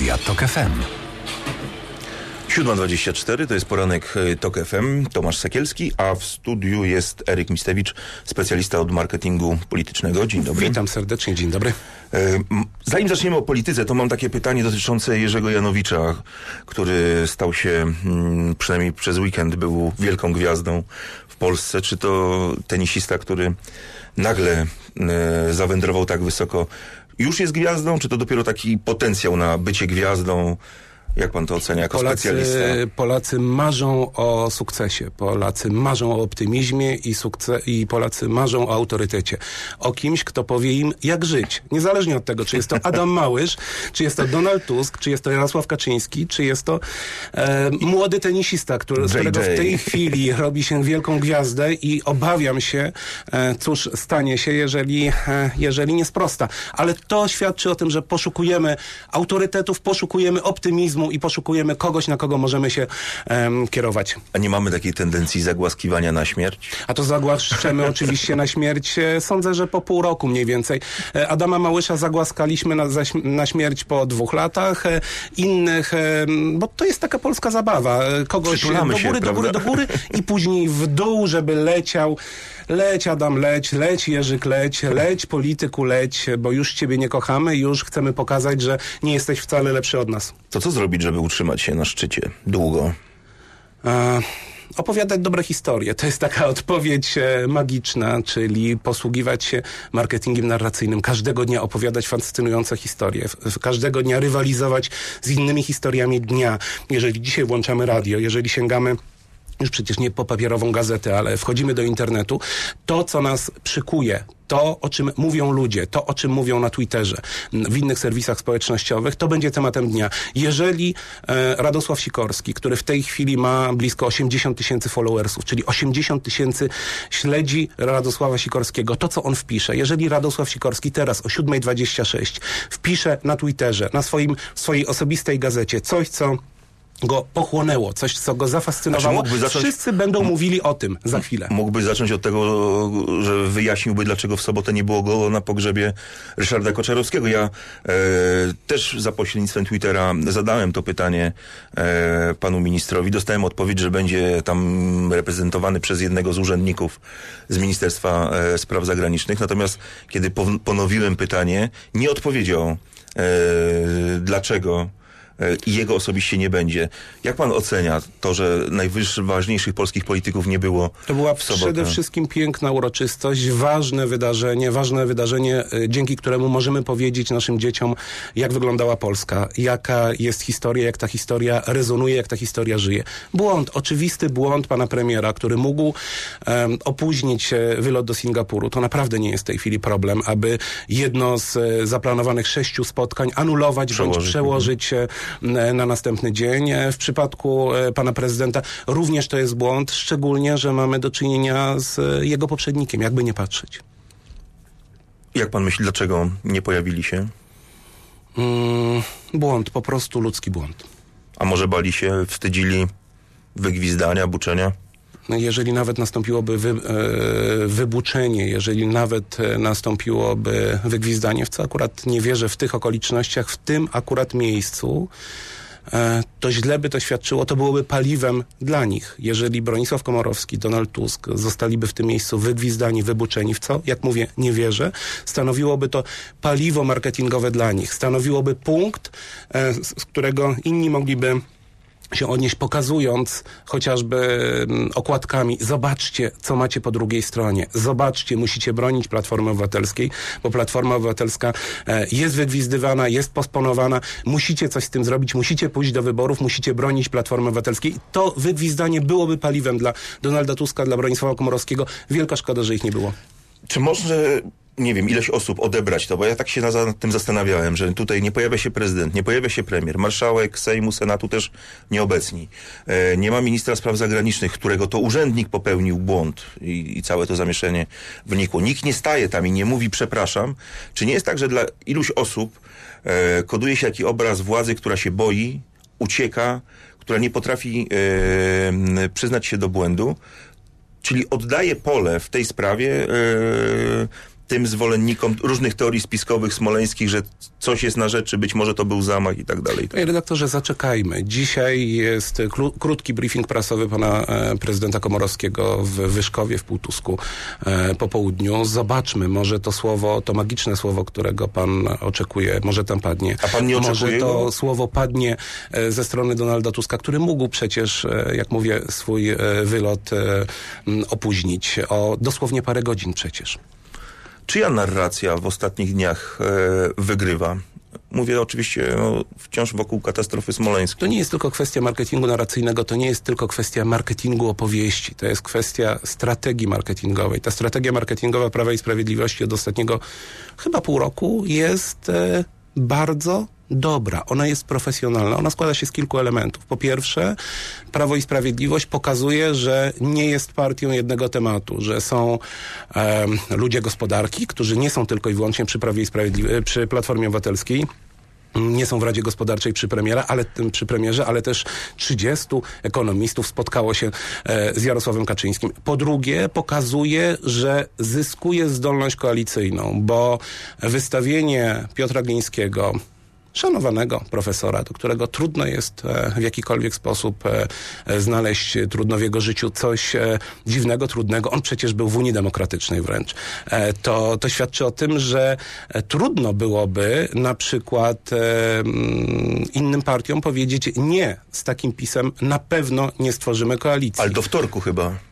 Radia TOK FM. 7.24 to jest poranek e, TOK FM, Tomasz Sekielski, a w studiu jest Eryk Mistewicz, specjalista od marketingu politycznego. Dzień dobry. Witam serdecznie, dzień dobry. E, Zanim zaczniemy o polityce, to mam takie pytanie dotyczące Jerzego Janowicza, który stał się, przynajmniej przez weekend, był wielką gwiazdą w Polsce. Czy to tenisista, który nagle e, zawędrował tak wysoko, już jest gwiazdą, czy to dopiero taki potencjał na bycie gwiazdą? Jak pan to ocenia jako specjalista? Polacy, Polacy marzą o sukcesie, Polacy marzą o optymizmie i, i Polacy marzą o autorytecie. O kimś, kto powie im, jak żyć. Niezależnie od tego, czy jest to Adam Małysz, czy jest to Donald Tusk, czy jest to Jarosław Kaczyński, czy jest to e, młody tenisista, który, z którego w tej chwili robi się wielką gwiazdę i obawiam się, e, cóż stanie się, jeżeli, e, jeżeli nie sprosta. Ale to świadczy o tym, że poszukujemy autorytetów, poszukujemy optymizmu i poszukujemy kogoś, na kogo możemy się em, kierować. A nie mamy takiej tendencji zagłaskiwania na śmierć? A to zagłaszczemy oczywiście na śmierć, e, sądzę, że po pół roku mniej więcej. E, Adama Małysza zagłaskaliśmy na, na śmierć po dwóch latach. E, Innych, bo to jest taka polska zabawa. Kogoś Przytulamy do się, góry, do góry, do góry i później w dół, żeby leciał. Leć Adam, leć, leć Jerzyk, leć, leć polityku, leć, bo już ciebie nie kochamy, już chcemy pokazać, że nie jesteś wcale lepszy od nas. To co zrobić, żeby utrzymać się na szczycie długo? E, opowiadać dobre historie. To jest taka odpowiedź e, magiczna, czyli posługiwać się marketingiem narracyjnym. Każdego dnia opowiadać fascynujące historie. Każdego dnia rywalizować z innymi historiami dnia. Jeżeli dzisiaj włączamy radio, jeżeli sięgamy już przecież nie po papierową gazetę, ale wchodzimy do internetu, to co nas przykuje, to o czym mówią ludzie, to o czym mówią na Twitterze, w innych serwisach społecznościowych, to będzie tematem dnia. Jeżeli e, Radosław Sikorski, który w tej chwili ma blisko 80 tysięcy followersów, czyli 80 tysięcy śledzi Radosława Sikorskiego, to co on wpisze, jeżeli Radosław Sikorski teraz o 7.26 wpisze na Twitterze, na swoim, swojej osobistej gazecie coś, co go pochłonęło, coś, co go zafascynowało. Znaczy zacząć- Wszyscy będą mówili o tym za chwilę. Mógłby zacząć od tego, że wyjaśniłby, dlaczego w sobotę nie było go na pogrzebie Ryszarda Koczarowskiego. Ja e, też za pośrednictwem Twittera zadałem to pytanie e, panu ministrowi. Dostałem odpowiedź, że będzie tam reprezentowany przez jednego z urzędników z Ministerstwa e, Spraw Zagranicznych. Natomiast kiedy pon- ponowiłem pytanie, nie odpowiedział, e, dlaczego i jego osobiście nie będzie. Jak pan ocenia to, że najważniejszych polskich polityków nie było To była przede wszystkim piękna uroczystość, ważne wydarzenie, ważne wydarzenie, y, dzięki któremu możemy powiedzieć naszym dzieciom, jak wyglądała Polska, jaka jest historia, jak ta historia rezonuje, jak ta historia żyje. Błąd, oczywisty błąd pana premiera, który mógł em, opóźnić e, wylot do Singapuru. To naprawdę nie jest w tej chwili problem, aby jedno z e, zaplanowanych sześciu spotkań anulować Przełożyć. bądź przełożyć e, m, na następny dzień. E, W przypadku e, pana prezydenta również to jest błąd, szczególnie, że mamy do czynienia z e, jego poprzednikiem, jakby nie patrzeć. Jak pan myśli, dlaczego nie pojawili się? Mm, błąd, po prostu ludzki błąd. A może bali się, wstydzili wygwizdania, buczenia? No, Jeżeli nawet nastąpiłoby wy, e, wybuczenie, jeżeli nawet e, nastąpiłoby wygwizdanie, w co akurat nie wierzę w tych okolicznościach, w tym akurat miejscu, e, to źle by to świadczyło, to byłoby paliwem dla nich. Jeżeli Bronisław Komorowski, Donald Tusk zostaliby w tym miejscu wygwizdani, wybuczeni, w co, jak mówię, nie wierzę, stanowiłoby to paliwo marketingowe dla nich. Stanowiłoby punkt, z którego inni mogliby się odnieść, pokazując chociażby mm, okładkami, zobaczcie, co macie po drugiej stronie. Zobaczcie, musicie bronić Platformy Obywatelskiej, bo Platforma Obywatelska e, jest wygwizdywana, jest posponowana. Musicie coś z tym zrobić, musicie pójść do wyborów, musicie bronić Platformy Obywatelskiej. To wygwizdanie byłoby paliwem dla Donalda Tuska, dla Bronisława Komorowskiego. Wielka szkoda, że ich nie było. Czy może, nie wiem, ileś osób odebrać to? Bo ja tak się na- nad tym zastanawiałem, że tutaj nie pojawia się prezydent, nie pojawia się premier, marszałek Sejmu, Senatu też nieobecni. E, nie ma ministra spraw zagranicznych, którego to urzędnik popełnił błąd i, i całe to zamieszanie wynikło. Nikt nie staje tam i nie mówi przepraszam. Czy nie jest tak, że dla iluś osób e, koduje się taki obraz władzy, która się boi, ucieka, która nie potrafi e, przyznać się do błędu, czyli oddaje pole w tej sprawie tym zwolennikom różnych teorii spiskowych smoleńskich, że coś jest na rzeczy, być może to był zamach i tak dalej. Panie redaktorze, zaczekajmy. Dzisiaj jest kró- krótki briefing prasowy pana e, prezydenta Komorowskiego w Wyszkowie, w Półtusku e, po południu. Zobaczmy, może to słowo, to magiczne słowo, którego pan oczekuje, może tam padnie. A pan nie Może oczekuje to go? słowo padnie e, ze strony Donalda Tuska, który mógł przecież, jak mówię, swój wylot opóźnić o dosłownie parę godzin przecież. Czyja narracja w ostatnich dniach e, wygrywa? Mówię oczywiście no, wciąż wokół katastrofy smoleńskiej. To nie jest tylko kwestia marketingu narracyjnego, to nie jest tylko kwestia marketingu opowieści, to jest kwestia strategii marketingowej. Ta strategia marketingowa Prawa i Sprawiedliwości od ostatniego chyba pół roku jest e, bardzo dobra. Ona jest profesjonalna. Ona składa się z kilku elementów. Po pierwsze, Prawo i Sprawiedliwość pokazuje, że nie jest partią jednego tematu, że są em, ludzie gospodarki, którzy nie są tylko i wyłącznie przy Prawie i Sprawiedliwie, przy Platformie Obywatelskiej, nie są w Radzie Gospodarczej przy premiera, ale przy premierze, ale też 30 ekonomistów spotkało się e, z Jarosławem Kaczyńskim. Po drugie, pokazuje, że zyskuje zdolność koalicyjną, bo wystawienie Piotra Glińskiego szanowanego profesora, do którego trudno jest e, w jakikolwiek sposób e, e, znaleźć trudno w jego życiu coś dziwnego, trudnego. On przecież był w Unii Demokratycznej wręcz. To, to świadczy o tym, że trudno byłoby na przykład mm, innym partiom powiedzieć nie, z takim pisem na pewno nie stworzymy koalicji. Ale do wtorku chyba.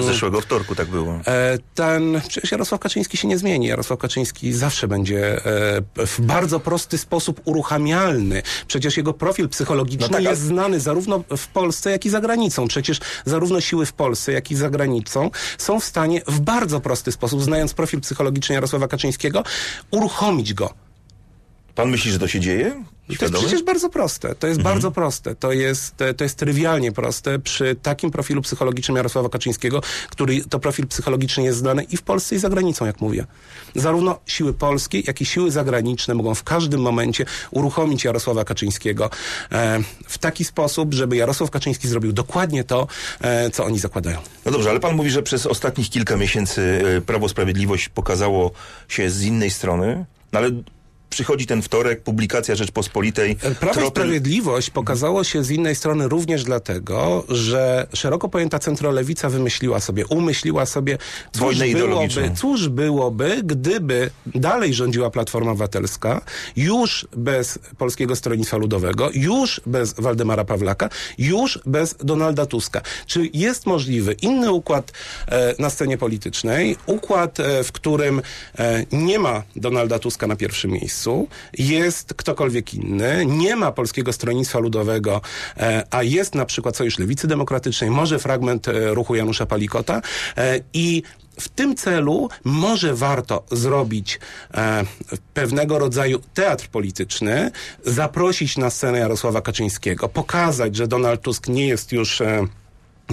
Zeszłego wtorku tak było. E, Ten, przecież Jarosław Kaczyński się nie zmieni. Jarosław Kaczyński zawsze będzie e, w bardzo prosty sposób uruchamialny. Przecież jego profil psychologiczny No tak, jest znany zarówno w Polsce, jak i za granicą. Przecież zarówno siły w Polsce, jak i za granicą są w stanie w bardzo prosty sposób, znając profil psychologiczny Jarosława Kaczyńskiego, uruchomić go. Pan myśli, że to się dzieje? To jest przecież bardzo proste. To jest bardzo proste. To jest, to jest trywialnie proste przy takim profilu psychologicznym Jarosława Kaczyńskiego, który to profil psychologiczny jest znany i w Polsce i za granicą, jak mówię. Zarówno siły polskie, jak i siły zagraniczne mogą w każdym momencie uruchomić Jarosława Kaczyńskiego e, w taki sposób, żeby Jarosław Kaczyński zrobił dokładnie to, e, co oni zakładają. No dobrze, ale pan mówi, że przez ostatnich kilka miesięcy e, Prawo Sprawiedliwość pokazało się z innej strony, no ale przychodzi ten wtorek, publikacja Rzeczpospolitej. Prawo i tropy- Sprawiedliwość pokazało się z innej strony również dlatego, że szeroko pojęta centrolewica wymyśliła sobie, umyśliła sobie, cóż byłoby, cóż byłoby, gdyby dalej rządziła Platforma Obywatelska, już bez Polskiego Stronnictwa Ludowego, już bez Waldemara Pawlaka, już bez Donalda Tuska. Czy jest możliwy inny układ e, na scenie politycznej, układ, e, w którym e, nie ma Donalda Tuska na pierwszym miejscu, jest ktokolwiek inny, nie ma Polskiego Stronnictwa Ludowego, e, a jest na przykład Sojusz Lewicy Demokratycznej, może fragment e, ruchu Janusza Palikota e, i w tym celu może warto zrobić e, pewnego rodzaju teatr polityczny, zaprosić na scenę Jarosława Kaczyńskiego, pokazać, że Donald Tusk nie jest już e,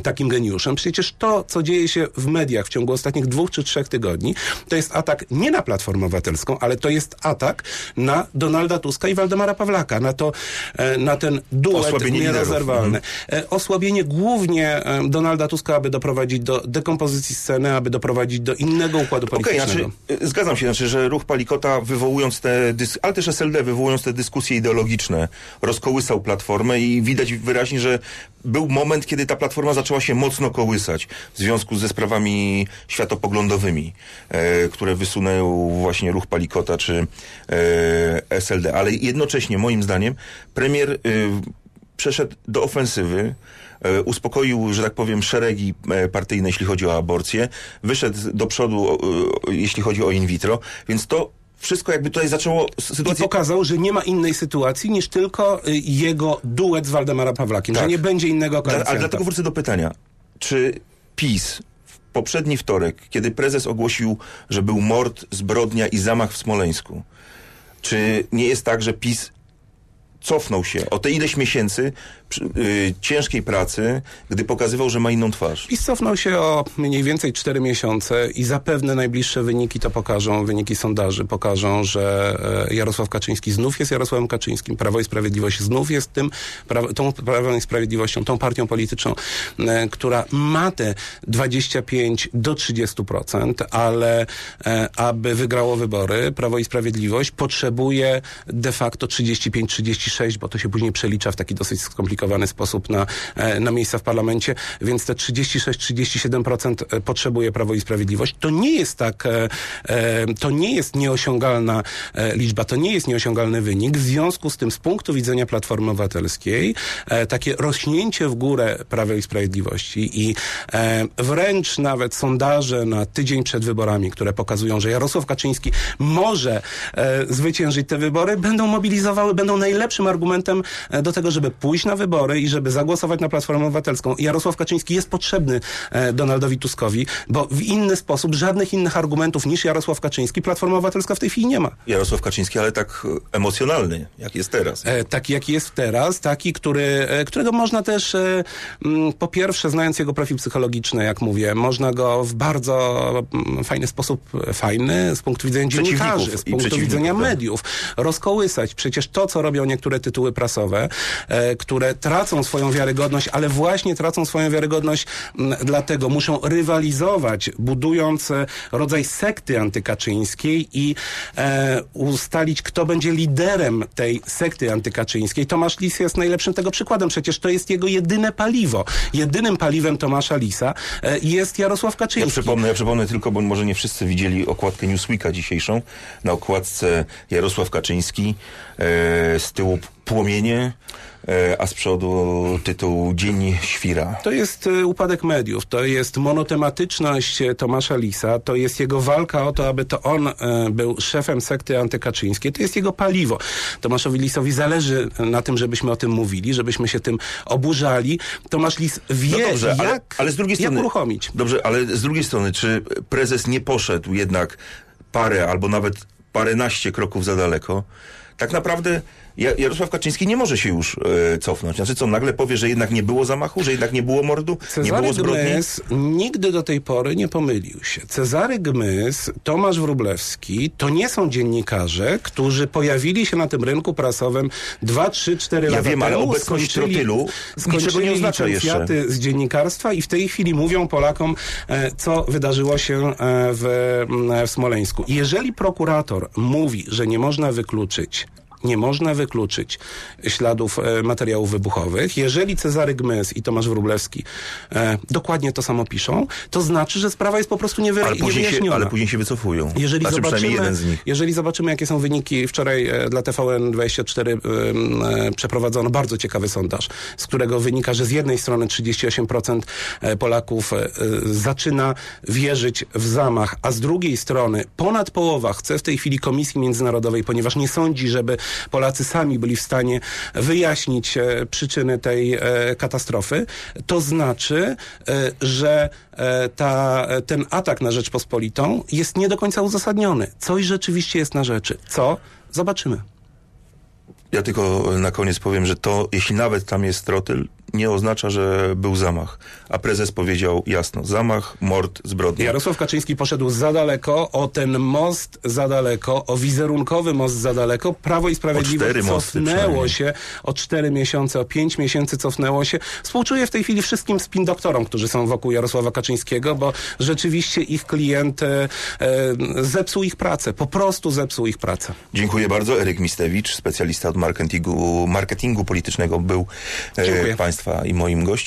takim geniuszem. Przecież to, co dzieje się w mediach w ciągu ostatnich dwóch czy trzech tygodni, to jest atak nie na Platformę Obywatelską, ale to jest atak na Donalda Tuska i Waldemara Pawlaka, na to, e, na ten duet Osłabienie nierozerwalny. E, Osłabienie głównie e, Donalda Tuska, aby doprowadzić do dekompozycji sceny, aby doprowadzić do innego układu politycznego. znaczy, y, zgadzam się, znaczy, że ruch Palikota wywołując te, ale też SLD wywołując te dyskusje ideologiczne, rozkołysał Platformę i widać wyraźnie, że był moment, kiedy ta Platforma zaczęła się mocno kołysać w związku ze sprawami światopoglądowymi, e, które wysunął właśnie ruch Palikota czy e, SLD. Ale jednocześnie, moim zdaniem, premier y, przeszedł do ofensywy, e, uspokoił, że tak powiem, szeregi e, partyjne, jeśli chodzi o aborcję, wyszedł do przodu, o, jeśli chodzi o in vitro, więc to wszystko jakby tutaj zaczęło I sytuację... pokazał, że nie ma innej sytuacji niż tylko y, jego duet z Waldemara Pawlakiem, Tak. że nie będzie innego koalicjanta. ale dlatego wrócę do pytania. Czy PiS w poprzedni wtorek, kiedy prezes ogłosił, że był mord, zbrodnia i zamach w Smoleńsku, czy nie jest tak, że PiS cofnął się o te ileś miesięcy przy, y, ciężkiej pracy, gdy pokazywał, że ma inną twarz. PiS cofnął się o mniej więcej 4 miesiące i zapewne najbliższe wyniki to pokażą, wyniki sondaży pokażą, że e, Jarosław Kaczyński znów jest Jarosławem Kaczyńskim, Prawo i Sprawiedliwość znów jest tym, pra, tą Prawem i Sprawiedliwością, tą partią polityczną, e, która ma te 25 do 30%, ale e, aby wygrało wybory, Prawo i Sprawiedliwość potrzebuje de facto 35-36, bo to się później przelicza w taki dosyć skomplikowany sposób na, e, na miejsca w parlamencie, więc te 36-37% potrzebuje Prawo i Sprawiedliwość. To nie jest tak, e, e, to nie jest nieosiągalna e, liczba, to nie jest nieosiągalny wynik. W związku z tym z punktu widzenia Platformy Obywatelskiej e, takie rośnięcie w górę Prawa i Sprawiedliwości i e, wręcz nawet sondaże na tydzień przed wyborami, które pokazują, że Jarosław Kaczyński może e, zwyciężyć te wybory, będą mobilizowały, będą najlepszym argumentem e, do tego, żeby pójść na wybory i żeby zagłosować na Platformę Obywatelską. Jarosław Kaczyński jest potrzebny e, Donaldowi Tuskowi, bo w inny sposób żadnych innych argumentów niż Jarosław Kaczyński Platforma Obywatelska w tej chwili nie ma. Jarosław Kaczyński, ale tak e, emocjonalny, jak jest teraz. Taki jaki jest teraz, taki, który, którego można też po pierwsze, znając jego profil psychologiczny, jak mówię, można go w bardzo fajny sposób, fajny z punktu widzenia dziennikarzy, z punktu widzenia tak. mediów, rozkołysać. Przecież to, co robią niektóre tytuły prasowe, e, które tracą swoją wiarygodność, ale właśnie tracą swoją wiarygodność dlatego muszą rywalizować, budując e, rodzaj sekty antykaczyńskiej i e, ustalić, kto będzie liderem tej sekty antykaczyńskiej. Tomasz Lis jest najlepszym tego przykładem. Przecież to jest jego jedyne paliwo. Jedynym paliwem Tomasza Lisa jest Jarosław Ja Kaczyński. przypomnę, ja przypomnę tylko, bo może nie wszyscy widzieli okładkę Newsweeka dzisiejszą. Na okładce Jarosław Kaczyński, z tyłu płomienie, e, a z przodu tytuł Dzień Świra. To jest y, upadek mediów, to jest monotematyczność e, Tomasza Lisa, to jest jego walka o to, aby to on e, był szefem sekty antykaczyńskiej, to jest jego paliwo. Tomaszowi Lisowi zależy na tym, żebyśmy o tym mówili, żebyśmy się tym oburzali. Tomasz Lis wie, No dobrze, jak, ale, ale z drugiej jak strony. uruchomić. Dobrze, ale z drugiej strony, czy prezes nie poszedł jednak parę albo nawet paręnaście kroków za daleko? Tak naprawdę Jarosław Kaczyński nie może się już e, cofnąć. Znaczy co, nagle powie, że jednak nie było zamachu, że jednak nie było mordu, nie Cezary było zbrodni? Gmys nigdy do tej pory nie pomylił się. Cezary Gmys, Tomasz Wróblewski to nie są dziennikarze, którzy pojawili się na tym rynku prasowym 2, 3, 4 Ja lata wiem, ale temu. obecność skończyli- trotylu niczego nie oznacza licencjaty z dziennikarstwa i w tej chwili mówią Polakom, e, co wydarzyło się e, w, w Smoleńsku. Jeżeli prokurator mówi, że nie można wykluczyć nie można wykluczyć śladów e, materiałów wybuchowych. Jeżeli Cezary Gmys i Tomasz Wróblewski e, dokładnie to samo piszą, to znaczy, że sprawa jest po prostu niewy, Ale się, niewyjaśniona. ale później się wycofują. Jeżeli znaczy zobaczymy, jeżeli zobaczymy, jakie są wyniki, wczoraj e, dla TVN24 ym, e, przeprowadzono bardzo ciekawy sondaż, z którego wynika, że z jednej strony 38% e, Polaków e, zaczyna wierzyć w zamach, a z drugiej strony ponad połowa chce w tej chwili Komisji Międzynarodowej, ponieważ nie sądzi, żeby Polacy sami byli w stanie wyjaśnić e, przyczyny tej e, katastrofy, to znaczy, e, że ta, ten atak na Rzeczpospolitą jest nie do końca uzasadniony. Coś rzeczywiście jest na rzeczy. Co? Zobaczymy. Ja tylko na koniec powiem, że to, jeśli nawet tam jest trotyl, nie oznacza, że był zamach. A prezes powiedział jasno, zamach, mord, zbrodnia. Jarosław Kaczyński poszedł za daleko, o ten most za daleko, o wizerunkowy most za daleko. Prawo i Sprawiedliwość cofnęło się o cztery miesiące, o pięć miesięcy cofnęło się. Współczuję w tej chwili wszystkim spin doktorom, którzy są wokół Jarosława Kaczyńskiego, bo rzeczywiście ich klient e, e, zepsuł ich pracę, po prostu zepsuł ich pracę. Dziękuję bardzo. Eryk Mistewicz, specjalista od marketingu, marketingu politycznego, był e, Dziękuję. Państwa i moim gościem.